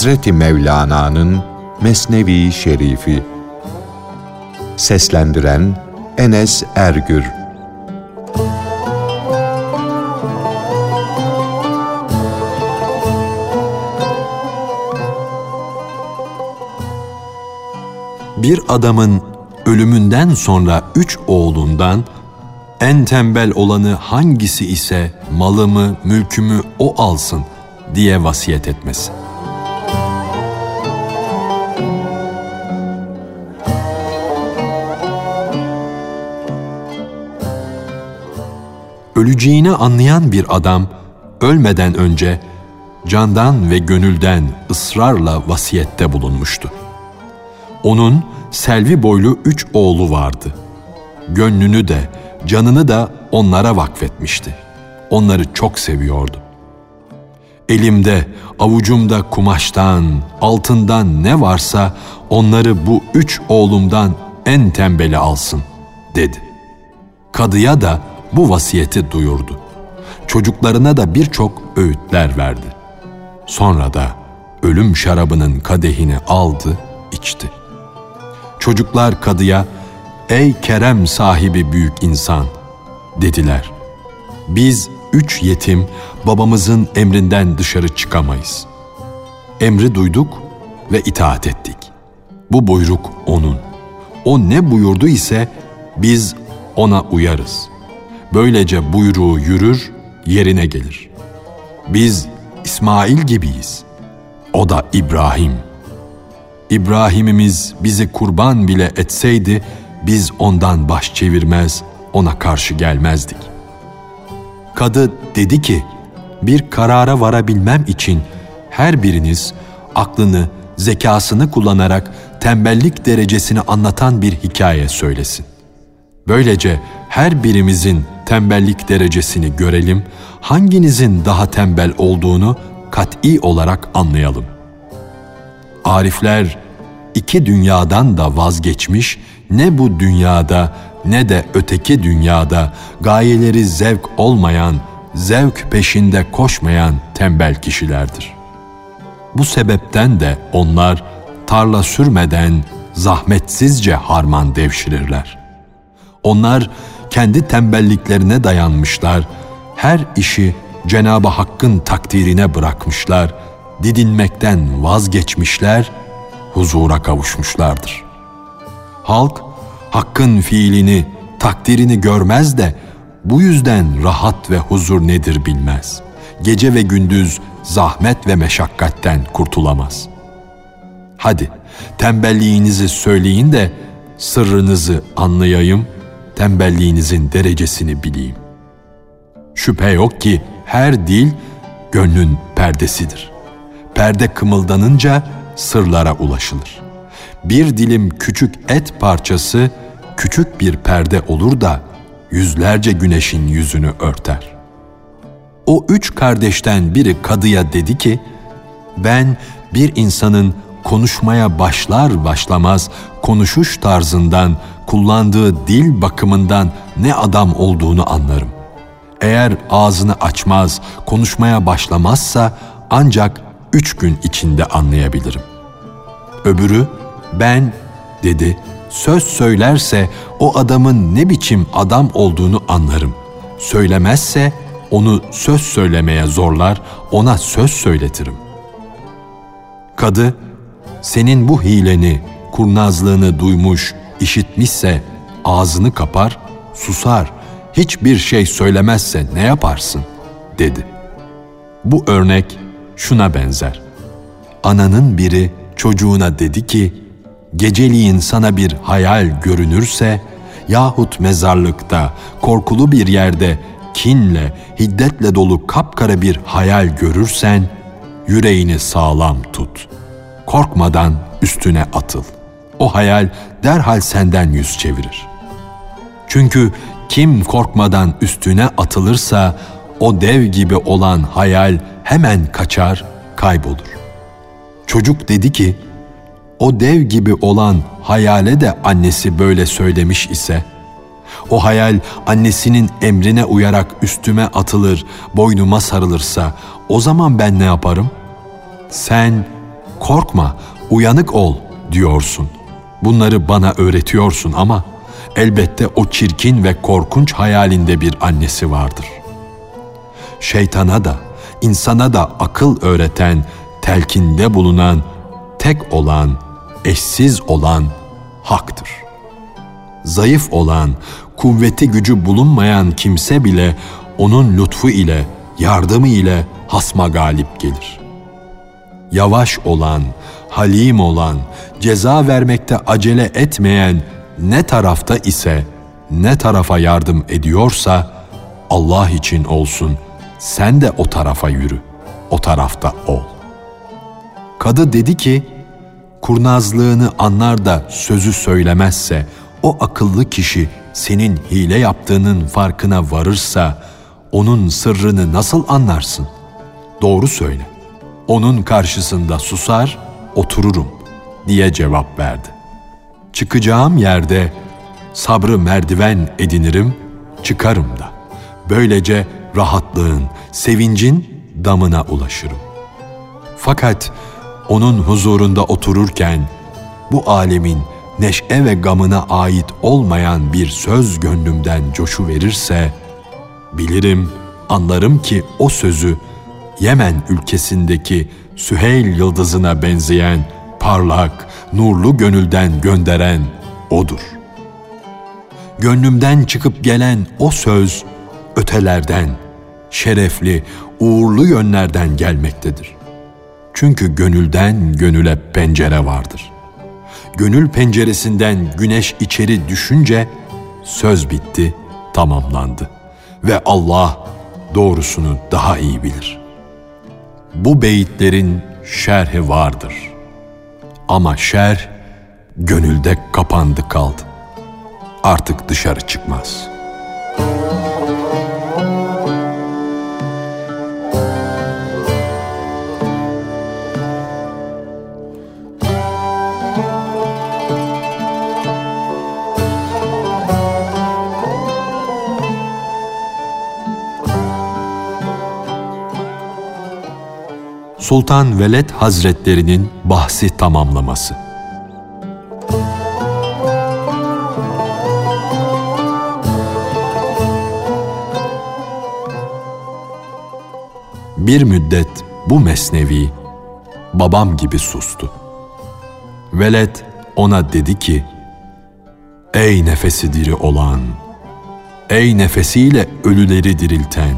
Hazreti Mevlana'nın Mesnevi Şerifi Seslendiren Enes Ergür Bir adamın ölümünden sonra üç oğlundan en tembel olanı hangisi ise malımı, mülkümü o alsın diye vasiyet etmesi. Öleceğini anlayan bir adam ölmeden önce candan ve gönülden ısrarla vasiyette bulunmuştu. Onun selvi boylu üç oğlu vardı. Gönlünü de canını da onlara vakfetmişti. Onları çok seviyordu. Elimde, avucumda kumaştan, altından ne varsa onları bu üç oğlumdan en tembeli alsın, dedi. Kadıya da bu vasiyeti duyurdu. Çocuklarına da birçok öğütler verdi. Sonra da ölüm şarabının kadehini aldı, içti. Çocuklar kadıya, ''Ey kerem sahibi büyük insan'' dediler. Biz üç yetim babamızın emrinden dışarı çıkamayız. Emri duyduk ve itaat ettik. Bu buyruk O'nun. O ne buyurdu ise biz O'na uyarız. Böylece buyruğu yürür, yerine gelir. Biz İsmail gibiyiz. O da İbrahim. İbrahim'imiz bizi kurban bile etseydi, biz ondan baş çevirmez, ona karşı gelmezdik. Kadı dedi ki, bir karara varabilmem için her biriniz aklını, zekasını kullanarak tembellik derecesini anlatan bir hikaye söylesin. Böylece her birimizin tembellik derecesini görelim, hanginizin daha tembel olduğunu kat'i olarak anlayalım. Arifler iki dünyadan da vazgeçmiş, ne bu dünyada ne de öteki dünyada gayeleri zevk olmayan, zevk peşinde koşmayan tembel kişilerdir. Bu sebepten de onlar tarla sürmeden zahmetsizce harman devşirirler. Onlar kendi tembelliklerine dayanmışlar, her işi Cenab-ı Hakk'ın takdirine bırakmışlar, didinmekten vazgeçmişler, huzura kavuşmuşlardır. Halk Hakk'ın fiilini, takdirini görmez de bu yüzden rahat ve huzur nedir bilmez. Gece ve gündüz zahmet ve meşakkatten kurtulamaz. Hadi tembelliğinizi söyleyin de sırrınızı anlayayım, tembelliğinizin derecesini bileyim. Şüphe yok ki her dil gönlün perdesidir. Perde kımıldanınca sırlara ulaşılır. Bir dilim küçük et parçası küçük bir perde olur da yüzlerce güneşin yüzünü örter. O üç kardeşten biri kadıya dedi ki, ben bir insanın konuşmaya başlar başlamaz konuşuş tarzından, kullandığı dil bakımından ne adam olduğunu anlarım. Eğer ağzını açmaz, konuşmaya başlamazsa ancak üç gün içinde anlayabilirim. Öbürü, ben dedi, söz söylerse o adamın ne biçim adam olduğunu anlarım. Söylemezse onu söz söylemeye zorlar, ona söz söyletirim. Kadı, senin bu hileni, kurnazlığını duymuş, işitmişse ağzını kapar, susar, hiçbir şey söylemezse ne yaparsın? dedi. Bu örnek şuna benzer. Ananın biri çocuğuna dedi ki, geceliğin sana bir hayal görünürse yahut mezarlıkta, korkulu bir yerde kinle, hiddetle dolu kapkara bir hayal görürsen, yüreğini sağlam tut. Korkmadan üstüne atıl. O hayal derhal senden yüz çevirir. Çünkü kim korkmadan üstüne atılırsa o dev gibi olan hayal hemen kaçar, kaybolur. Çocuk dedi ki, o dev gibi olan hayale de annesi böyle söylemiş ise, o hayal annesinin emrine uyarak üstüme atılır, boynuma sarılırsa o zaman ben ne yaparım? Sen korkma, uyanık ol diyorsun. Bunları bana öğretiyorsun ama elbette o çirkin ve korkunç hayalinde bir annesi vardır. Şeytana da, insana da akıl öğreten, telkinde bulunan, tek olan, eşsiz olan haktır. Zayıf olan, kuvveti gücü bulunmayan kimse bile onun lütfu ile, yardımı ile hasma galip gelir. Yavaş olan, halim olan, ceza vermekte acele etmeyen ne tarafta ise, ne tarafa yardım ediyorsa Allah için olsun, sen de o tarafa yürü, o tarafta ol. Kadı dedi ki, kurnazlığını anlar da sözü söylemezse, o akıllı kişi senin hile yaptığının farkına varırsa, onun sırrını nasıl anlarsın? Doğru söyle. Onun karşısında susar, otururum diye cevap verdi. Çıkacağım yerde sabrı merdiven edinirim, çıkarım da. Böylece rahatlığın, sevincin damına ulaşırım. Fakat onun huzurunda otururken bu alemin neşe ve gamına ait olmayan bir söz gönlümden coşu verirse, bilirim, anlarım ki o sözü Yemen ülkesindeki Süheyl yıldızına benzeyen parlak, nurlu gönülden gönderen odur. Gönlümden çıkıp gelen o söz ötelerden, şerefli, uğurlu yönlerden gelmektedir. Çünkü gönülden gönüle pencere vardır. Gönül penceresinden güneş içeri düşünce söz bitti, tamamlandı ve Allah doğrusunu daha iyi bilir. Bu beyitlerin şerhi vardır. Ama şer gönülde kapandı kaldı. Artık dışarı çıkmaz.'' Sultan Veled Hazretlerinin bahsi tamamlaması. Bir müddet bu mesnevi babam gibi sustu. Veled ona dedi ki, Ey nefesi diri olan, ey nefesiyle ölüleri dirilten,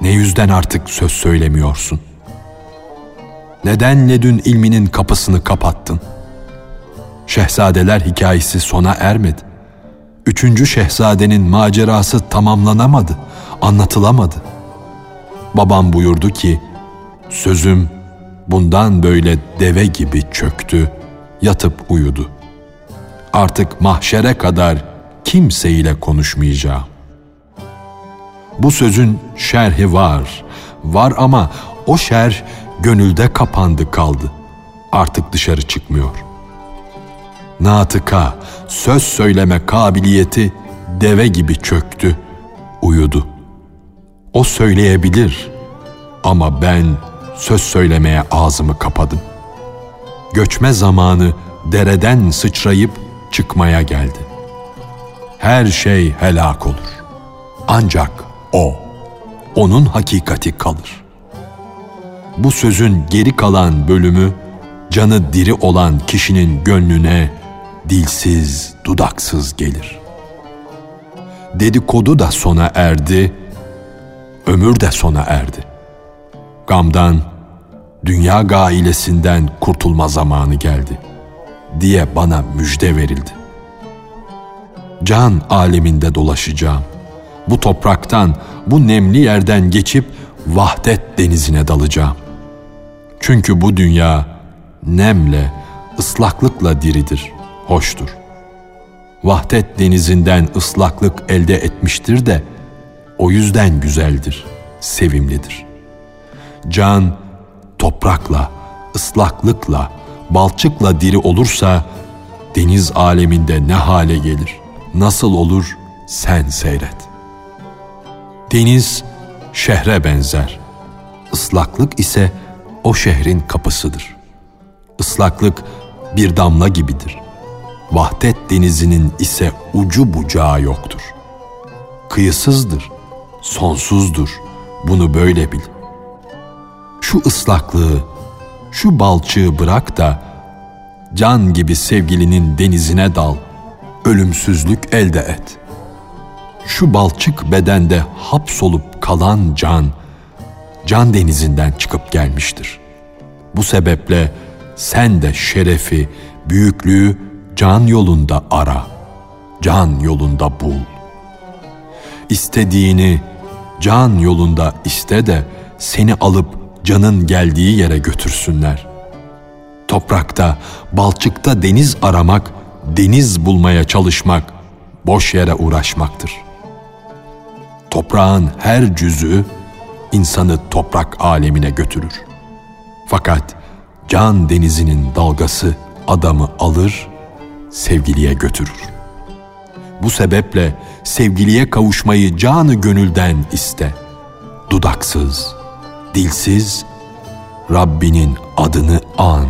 ne yüzden artık söz söylemiyorsun? Neden ledün ilminin kapısını kapattın? Şehzadeler hikayesi sona ermedi. Üçüncü şehzadenin macerası tamamlanamadı, anlatılamadı. Babam buyurdu ki, sözüm bundan böyle deve gibi çöktü, yatıp uyudu. Artık mahşere kadar kimseyle konuşmayacağım. Bu sözün şerhi var, var ama o şer gönülde kapandı kaldı. Artık dışarı çıkmıyor. Natıka, söz söyleme kabiliyeti deve gibi çöktü, uyudu. O söyleyebilir ama ben söz söylemeye ağzımı kapadım. Göçme zamanı dereden sıçrayıp çıkmaya geldi. Her şey helak olur. Ancak o, onun hakikati kalır.'' Bu sözün geri kalan bölümü canı diri olan kişinin gönlüne dilsiz, dudaksız gelir. Dedikodu da sona erdi, ömür de sona erdi. Gamdan, dünya gailesinden kurtulma zamanı geldi diye bana müjde verildi. Can aleminde dolaşacağım. Bu topraktan, bu nemli yerden geçip vahdet denizine dalacağım. Çünkü bu dünya nemle, ıslaklıkla diridir, hoştur. Vahdet denizinden ıslaklık elde etmiştir de o yüzden güzeldir, sevimlidir. Can toprakla, ıslaklıkla, balçıkla diri olursa deniz aleminde ne hale gelir, nasıl olur sen seyret. Deniz şehre benzer, ıslaklık ise o şehrin kapısıdır. Islaklık bir damla gibidir. Vahdet denizinin ise ucu bucağı yoktur. Kıyısızdır, sonsuzdur. Bunu böyle bil. Şu ıslaklığı, şu balçığı bırak da can gibi sevgilinin denizine dal, ölümsüzlük elde et. Şu balçık bedende hapsolup kalan can, can denizinden çıkıp gelmiştir. Bu sebeple sen de şerefi, büyüklüğü can yolunda ara, can yolunda bul. İstediğini can yolunda iste de seni alıp canın geldiği yere götürsünler. Toprakta, balçıkta deniz aramak, deniz bulmaya çalışmak, boş yere uğraşmaktır. Toprağın her cüzü insanı toprak alemine götürür. Fakat can denizinin dalgası adamı alır, sevgiliye götürür. Bu sebeple sevgiliye kavuşmayı canı gönülden iste. Dudaksız, dilsiz, Rabbinin adını an.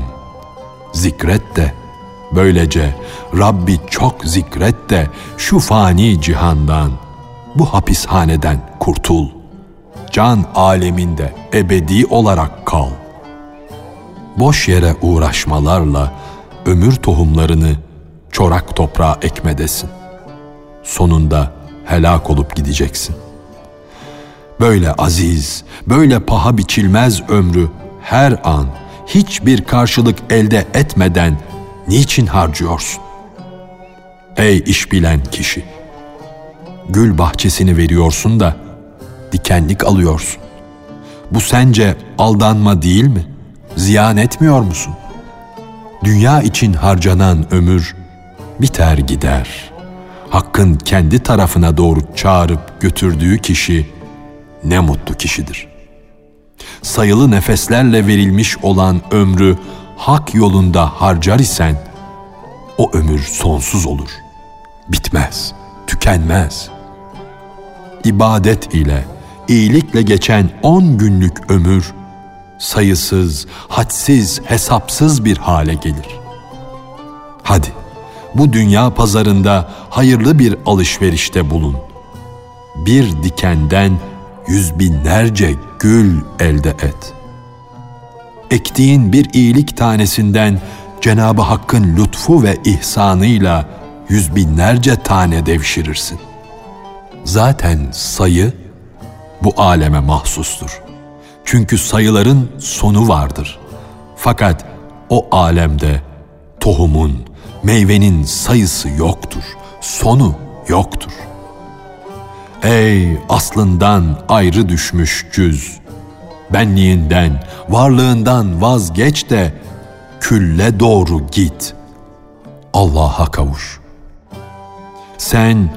Zikret de, böylece Rabbi çok zikret de şu fani cihandan, bu hapishaneden kurtul. Can aleminde ebedi olarak kal.'' boş yere uğraşmalarla ömür tohumlarını çorak toprağa ekmedesin. Sonunda helak olup gideceksin. Böyle aziz, böyle paha biçilmez ömrü her an hiçbir karşılık elde etmeden niçin harcıyorsun? Ey iş bilen kişi! Gül bahçesini veriyorsun da dikenlik alıyorsun. Bu sence aldanma değil mi?'' ziyan etmiyor musun? Dünya için harcanan ömür biter gider. Hakkın kendi tarafına doğru çağırıp götürdüğü kişi ne mutlu kişidir. Sayılı nefeslerle verilmiş olan ömrü hak yolunda harcar isen o ömür sonsuz olur. Bitmez, tükenmez. İbadet ile, iyilikle geçen on günlük ömür sayısız, hadsiz, hesapsız bir hale gelir. Hadi bu dünya pazarında hayırlı bir alışverişte bulun. Bir dikenden yüz binlerce gül elde et. Ektiğin bir iyilik tanesinden Cenab-ı Hakk'ın lütfu ve ihsanıyla yüz binlerce tane devşirirsin. Zaten sayı bu aleme mahsustur.'' Çünkü sayıların sonu vardır. Fakat o alemde tohumun, meyvenin sayısı yoktur, sonu yoktur. Ey aslından ayrı düşmüş cüz, benliğinden, varlığından vazgeç de külle doğru git. Allah'a kavuş. Sen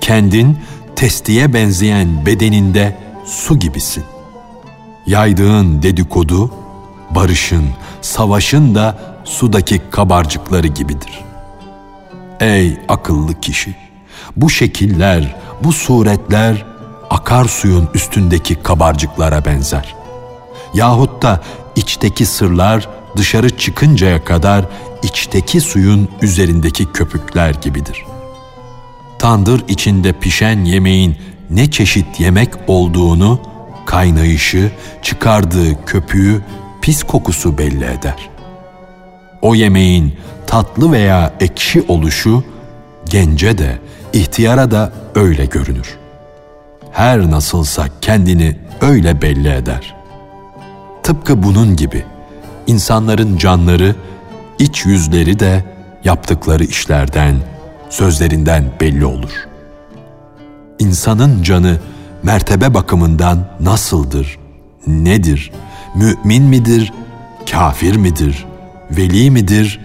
kendin testiye benzeyen bedeninde su gibisin yaydığın dedikodu, barışın, savaşın da sudaki kabarcıkları gibidir. Ey akıllı kişi! Bu şekiller, bu suretler akarsuyun üstündeki kabarcıklara benzer. Yahut da içteki sırlar dışarı çıkıncaya kadar içteki suyun üzerindeki köpükler gibidir. Tandır içinde pişen yemeğin ne çeşit yemek olduğunu kaynayışı, çıkardığı köpüğü, pis kokusu belli eder. O yemeğin tatlı veya ekşi oluşu gence de, ihtiyara da öyle görünür. Her nasılsa kendini öyle belli eder. Tıpkı bunun gibi insanların canları, iç yüzleri de yaptıkları işlerden, sözlerinden belli olur. İnsanın canı mertebe bakımından nasıldır, nedir, mümin midir, kafir midir, veli midir,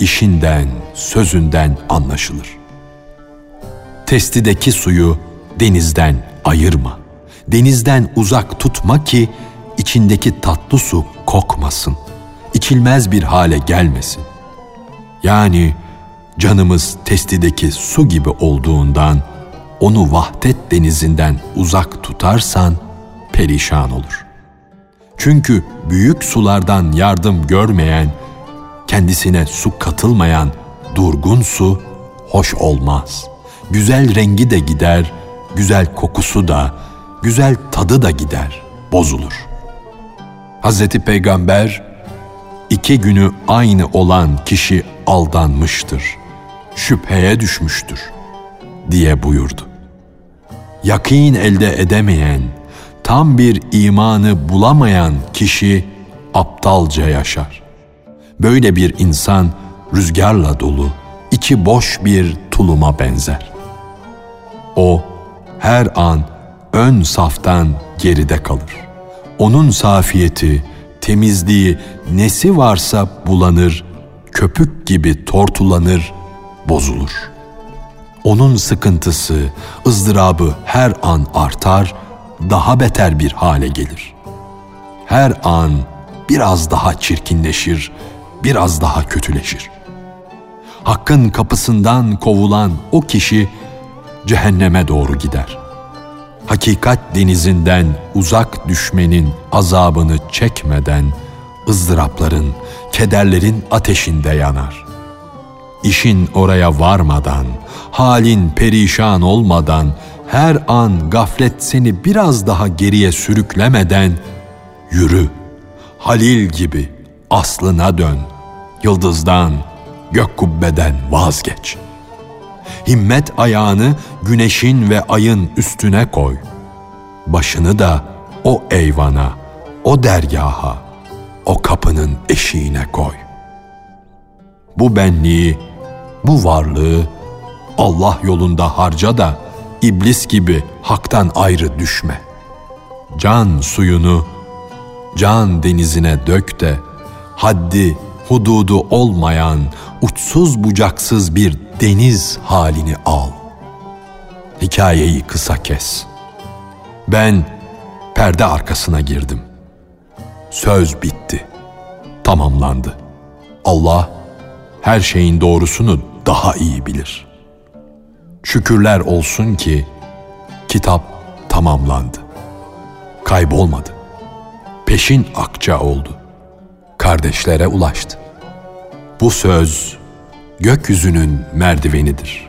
işinden, sözünden anlaşılır. Testideki suyu denizden ayırma. Denizden uzak tutma ki içindeki tatlı su kokmasın. içilmez bir hale gelmesin. Yani canımız testideki su gibi olduğundan onu vahdet denizinden uzak tutarsan perişan olur. Çünkü büyük sulardan yardım görmeyen, kendisine su katılmayan durgun su hoş olmaz. Güzel rengi de gider, güzel kokusu da, güzel tadı da gider, bozulur. Hazreti Peygamber iki günü aynı olan kişi aldanmıştır, şüpheye düşmüştür diye buyurdu. Yakin elde edemeyen, tam bir imanı bulamayan kişi aptalca yaşar. Böyle bir insan rüzgarla dolu, içi boş bir tuluma benzer. O her an ön saftan geride kalır. Onun safiyeti, temizliği, nesi varsa bulanır, köpük gibi tortulanır, bozulur. Onun sıkıntısı, ızdırabı her an artar, daha beter bir hale gelir. Her an biraz daha çirkinleşir, biraz daha kötüleşir. Hakkın kapısından kovulan o kişi cehenneme doğru gider. Hakikat denizinden uzak düşmenin azabını çekmeden ızdırapların, kederlerin ateşinde yanar. İşin oraya varmadan, halin perişan olmadan, her an gaflet seni biraz daha geriye sürüklemeden yürü. Halil gibi aslına dön. Yıldızdan, gök kubbeden vazgeç. Himmet ayağını güneşin ve ayın üstüne koy. Başını da o eyvana, o dergaha, o kapının eşiğine koy. Bu benliği, bu varlığı Allah yolunda harca da iblis gibi haktan ayrı düşme. Can suyunu can denizine dök de haddi hududu olmayan uçsuz bucaksız bir deniz halini al. Hikayeyi kısa kes. Ben perde arkasına girdim. Söz bitti. Tamamlandı. Allah her şeyin doğrusunu daha iyi bilir. Şükürler olsun ki kitap tamamlandı. Kaybolmadı. Peşin akça oldu. Kardeşlere ulaştı. Bu söz gökyüzünün merdivenidir.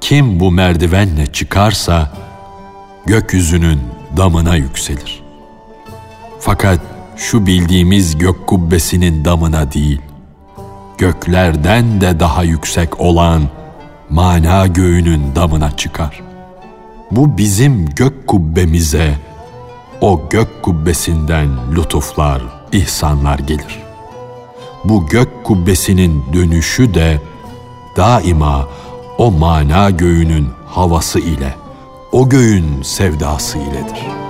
Kim bu merdivenle çıkarsa gökyüzünün damına yükselir. Fakat şu bildiğimiz gök kubbesinin damına değil, göklerden de daha yüksek olan mana göğünün damına çıkar. Bu bizim gök kubbemize, o gök kubbesinden lütuflar, ihsanlar gelir. Bu gök kubbesinin dönüşü de daima o mana göğünün havası ile, o göğün sevdası iledir.''